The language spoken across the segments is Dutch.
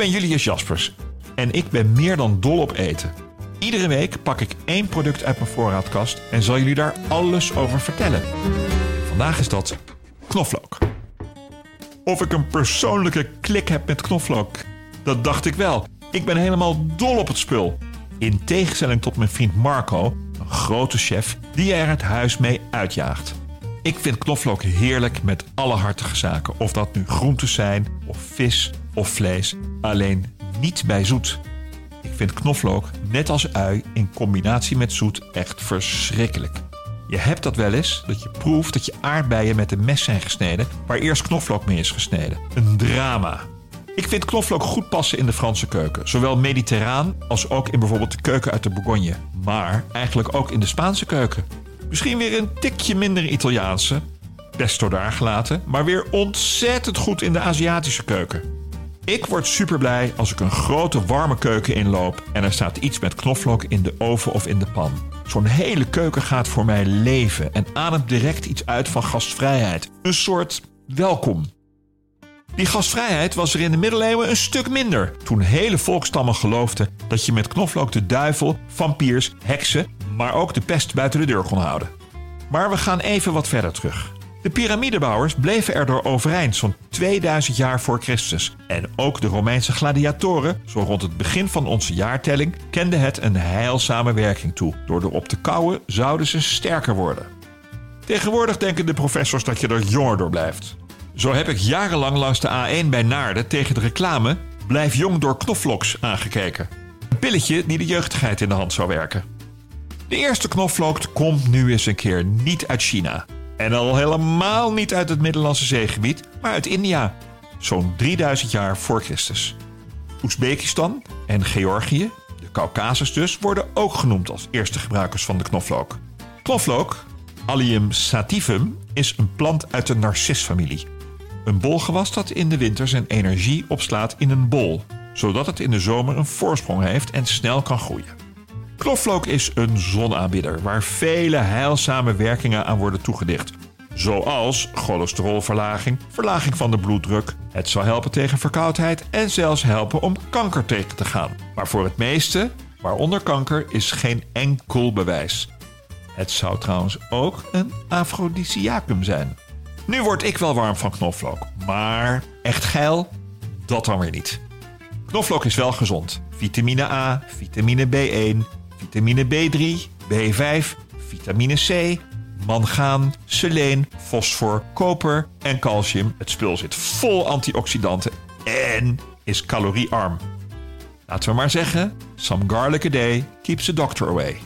ben Julius Jaspers en ik ben meer dan dol op eten. Iedere week pak ik één product uit mijn voorraadkast en zal jullie daar alles over vertellen. Vandaag is dat knoflook. Of ik een persoonlijke klik heb met knoflook, dat dacht ik wel. Ik ben helemaal dol op het spul. In tegenstelling tot mijn vriend Marco, een grote chef die er het huis mee uitjaagt. Ik vind knoflook heerlijk met alle hartige zaken. Of dat nu groentes zijn, of vis, of vlees. Alleen niet bij zoet. Ik vind knoflook, net als ui, in combinatie met zoet echt verschrikkelijk. Je hebt dat wel eens, dat je proeft dat je aardbeien met een mes zijn gesneden... waar eerst knoflook mee is gesneden. Een drama. Ik vind knoflook goed passen in de Franse keuken. Zowel mediterraan als ook in bijvoorbeeld de keuken uit de Bourgogne. Maar eigenlijk ook in de Spaanse keuken. Misschien weer een tikje minder Italiaanse. Pesto daar gelaten. Maar weer ontzettend goed in de Aziatische keuken. Ik word super blij als ik een grote warme keuken inloop en er staat iets met knoflook in de oven of in de pan. Zo'n hele keuken gaat voor mij leven en ademt direct iets uit van gastvrijheid. Een soort welkom. Die gastvrijheid was er in de middeleeuwen een stuk minder. Toen hele volkstammen geloofden dat je met knoflook de duivel, vampiers, heksen, maar ook de pest buiten de deur kon houden. Maar we gaan even wat verder terug. De piramidebouwers bleven erdoor overeind zo'n 2000 jaar voor Christus. En ook de Romeinse gladiatoren, zo rond het begin van onze jaartelling, kenden het een heilzame werking toe. Door erop te kauwen zouden ze sterker worden. Tegenwoordig denken de professors dat je er jonger door blijft. Zo heb ik jarenlang langs de A1 bij Naarden tegen de reclame Blijf jong door knoflooks aangekeken. Een pilletje die de jeugdigheid in de hand zou werken. De eerste knoflook komt nu eens een keer niet uit China. En al helemaal niet uit het Middellandse zeegebied, maar uit India. Zo'n 3000 jaar voor Christus. Oezbekistan en Georgië, de Caucasus dus, worden ook genoemd als eerste gebruikers van de knoflook. Knoflook, Allium sativum, is een plant uit de narcisfamilie. Een bolgewas dat in de winter zijn energie opslaat in een bol, zodat het in de zomer een voorsprong heeft en snel kan groeien. Knoflook is een zonaanbidder waar vele heilzame werkingen aan worden toegedicht. Zoals cholesterolverlaging, verlaging van de bloeddruk, het zal helpen tegen verkoudheid en zelfs helpen om kanker tegen te gaan. Maar voor het meeste, waaronder kanker, is geen enkel bewijs. Het zou trouwens ook een afrodisiacum zijn. Nu word ik wel warm van knoflook, maar echt geil, dat dan weer niet. Knoflook is wel gezond. Vitamine A, vitamine B1, vitamine B3, B5, vitamine C, mangaan, seleen, fosfor, koper en calcium. Het spul zit vol antioxidanten en is caloriearm. Laten we maar zeggen, some garlic a day keeps the doctor away.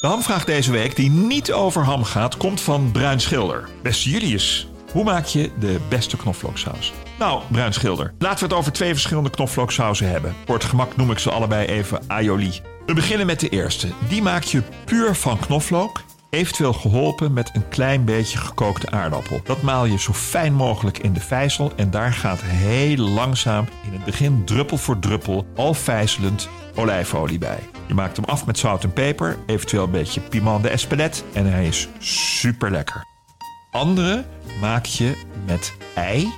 De hamvraag deze week, die niet over ham gaat, komt van Bruin Schilder. Beste Julius, hoe maak je de beste knoflooksaus? Nou, Bruin Schilder, laten we het over twee verschillende knoflooksausen hebben. Voor het gemak noem ik ze allebei even aioli. We beginnen met de eerste. Die maak je puur van knoflook, eventueel geholpen met een klein beetje gekookte aardappel. Dat maal je zo fijn mogelijk in de vijzel en daar gaat heel langzaam, in het begin druppel voor druppel, al vijzelend olijfolie bij. Je maakt hem af met zout en peper, eventueel een beetje piment de espelette en hij is super lekker. Andere maak je met ei,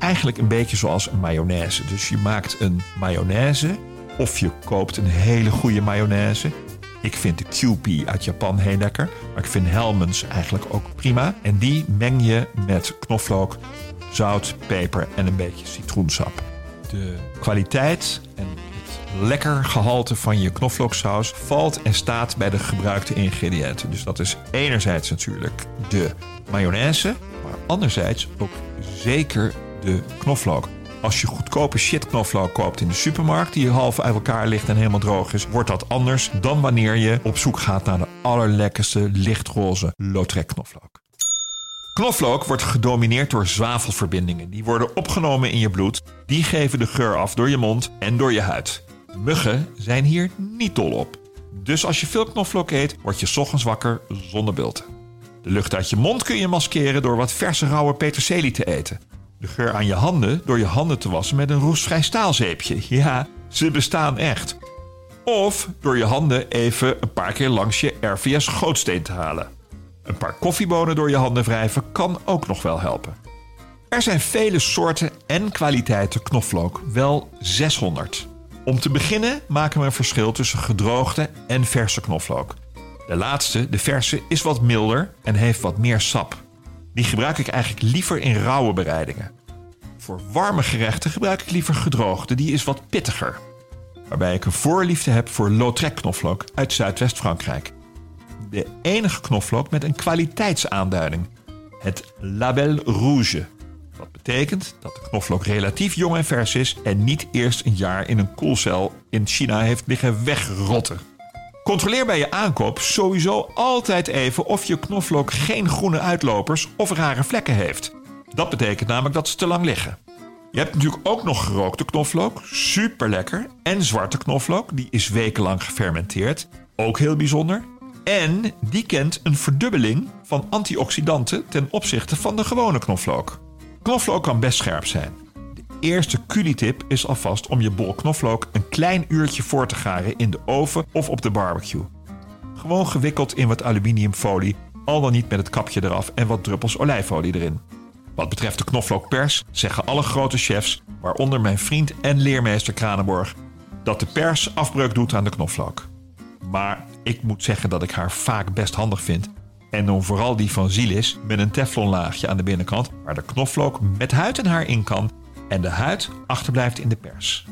eigenlijk een beetje zoals een mayonaise. Dus je maakt een mayonaise of je koopt een hele goede mayonaise. Ik vind de QP uit Japan heel lekker, maar ik vind Hellmann's eigenlijk ook prima. En die meng je met knoflook, zout, peper en een beetje citroensap. De kwaliteit en het lekker gehalte van je knoflooksaus valt en staat bij de gebruikte ingrediënten. Dus dat is enerzijds natuurlijk de mayonaise, maar anderzijds ook zeker de knoflook. Als je goedkope shit knoflook koopt in de supermarkt, die half uit elkaar ligt en helemaal droog is, wordt dat anders dan wanneer je op zoek gaat naar de allerlekkerste lichtroze Lautrec knoflook. Knoflook wordt gedomineerd door zwavelverbindingen. Die worden opgenomen in je bloed. Die geven de geur af door je mond en door je huid. Muggen zijn hier niet dol op. Dus als je veel knoflook eet, word je ochtends wakker zonder bulten. De lucht uit je mond kun je maskeren door wat verse rauwe peterselie te eten. De geur aan je handen door je handen te wassen met een roestvrij staalzeepje. Ja, ze bestaan echt. Of door je handen even een paar keer langs je RVS gootsteen te halen. Een paar koffiebonen door je handen wrijven kan ook nog wel helpen. Er zijn vele soorten en kwaliteiten knoflook, wel 600. Om te beginnen maken we een verschil tussen gedroogde en verse knoflook. De laatste, de verse, is wat milder en heeft wat meer sap. Die gebruik ik eigenlijk liever in rauwe bereidingen. Voor warme gerechten gebruik ik liever gedroogde, die is wat pittiger. Waarbij ik een voorliefde heb voor Lautrec knoflook uit Zuidwest-Frankrijk. De enige knoflook met een kwaliteitsaanduiding. Het Label Rouge. Wat betekent dat de knoflook relatief jong en vers is en niet eerst een jaar in een koelcel in China heeft liggen wegrotten. Controleer bij je aankoop sowieso altijd even of je knoflook geen groene uitlopers of rare vlekken heeft. Dat betekent namelijk dat ze te lang liggen. Je hebt natuurlijk ook nog gerookte knoflook, super lekker. En zwarte knoflook, die is wekenlang gefermenteerd, ook heel bijzonder. En die kent een verdubbeling van antioxidanten ten opzichte van de gewone knoflook. Knoflook kan best scherp zijn. Eerste culitip is alvast om je bol knoflook een klein uurtje voor te garen in de oven of op de barbecue. Gewoon gewikkeld in wat aluminiumfolie, al dan niet met het kapje eraf en wat druppels olijfolie erin. Wat betreft de knoflookpers zeggen alle grote chefs, waaronder mijn vriend en leermeester Kranenborg, dat de pers afbreuk doet aan de knoflook. Maar ik moet zeggen dat ik haar vaak best handig vind. En dan vooral die van Zilis met een teflonlaagje aan de binnenkant, waar de knoflook met huid en haar in kan en de huid achterblijft in de pers.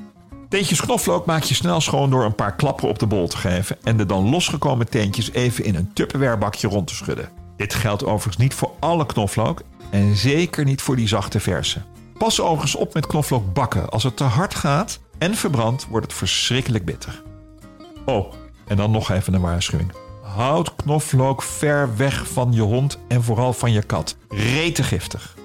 Teentjes knoflook maak je snel schoon door een paar klappen op de bol te geven en de dan losgekomen teentjes even in een tupperwarebakje rond te schudden. Dit geldt overigens niet voor alle knoflook en zeker niet voor die zachte verse. Pas overigens op met knoflook bakken. Als het te hard gaat en verbrandt, wordt het verschrikkelijk bitter. Oh, en dan nog even een waarschuwing. Houd knoflook ver weg van je hond en vooral van je kat. Rete giftig.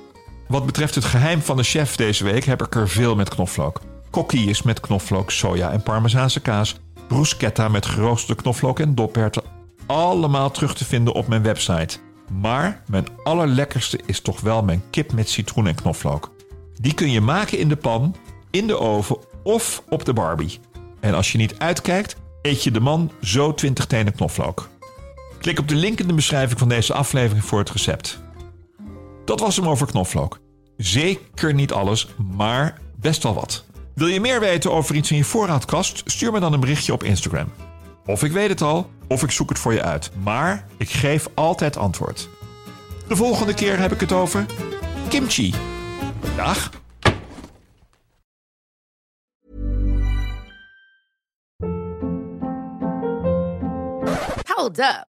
Wat betreft het geheim van de chef deze week heb ik er veel met knoflook. Coquilles met knoflook, soja en parmezaanse kaas. Bruschetta met geroosterde knoflook en doperten. Allemaal terug te vinden op mijn website. Maar mijn allerlekkerste is toch wel mijn kip met citroen en knoflook. Die kun je maken in de pan, in de oven of op de barbie. En als je niet uitkijkt, eet je de man zo 20 tenen knoflook. Klik op de link in de beschrijving van deze aflevering voor het recept. Dat was hem over knoflook. Zeker niet alles, maar best wel wat. Wil je meer weten over iets in je voorraadkast? Stuur me dan een berichtje op Instagram. Of ik weet het al, of ik zoek het voor je uit. Maar ik geef altijd antwoord. De volgende keer heb ik het over kimchi. Dag. Hold up.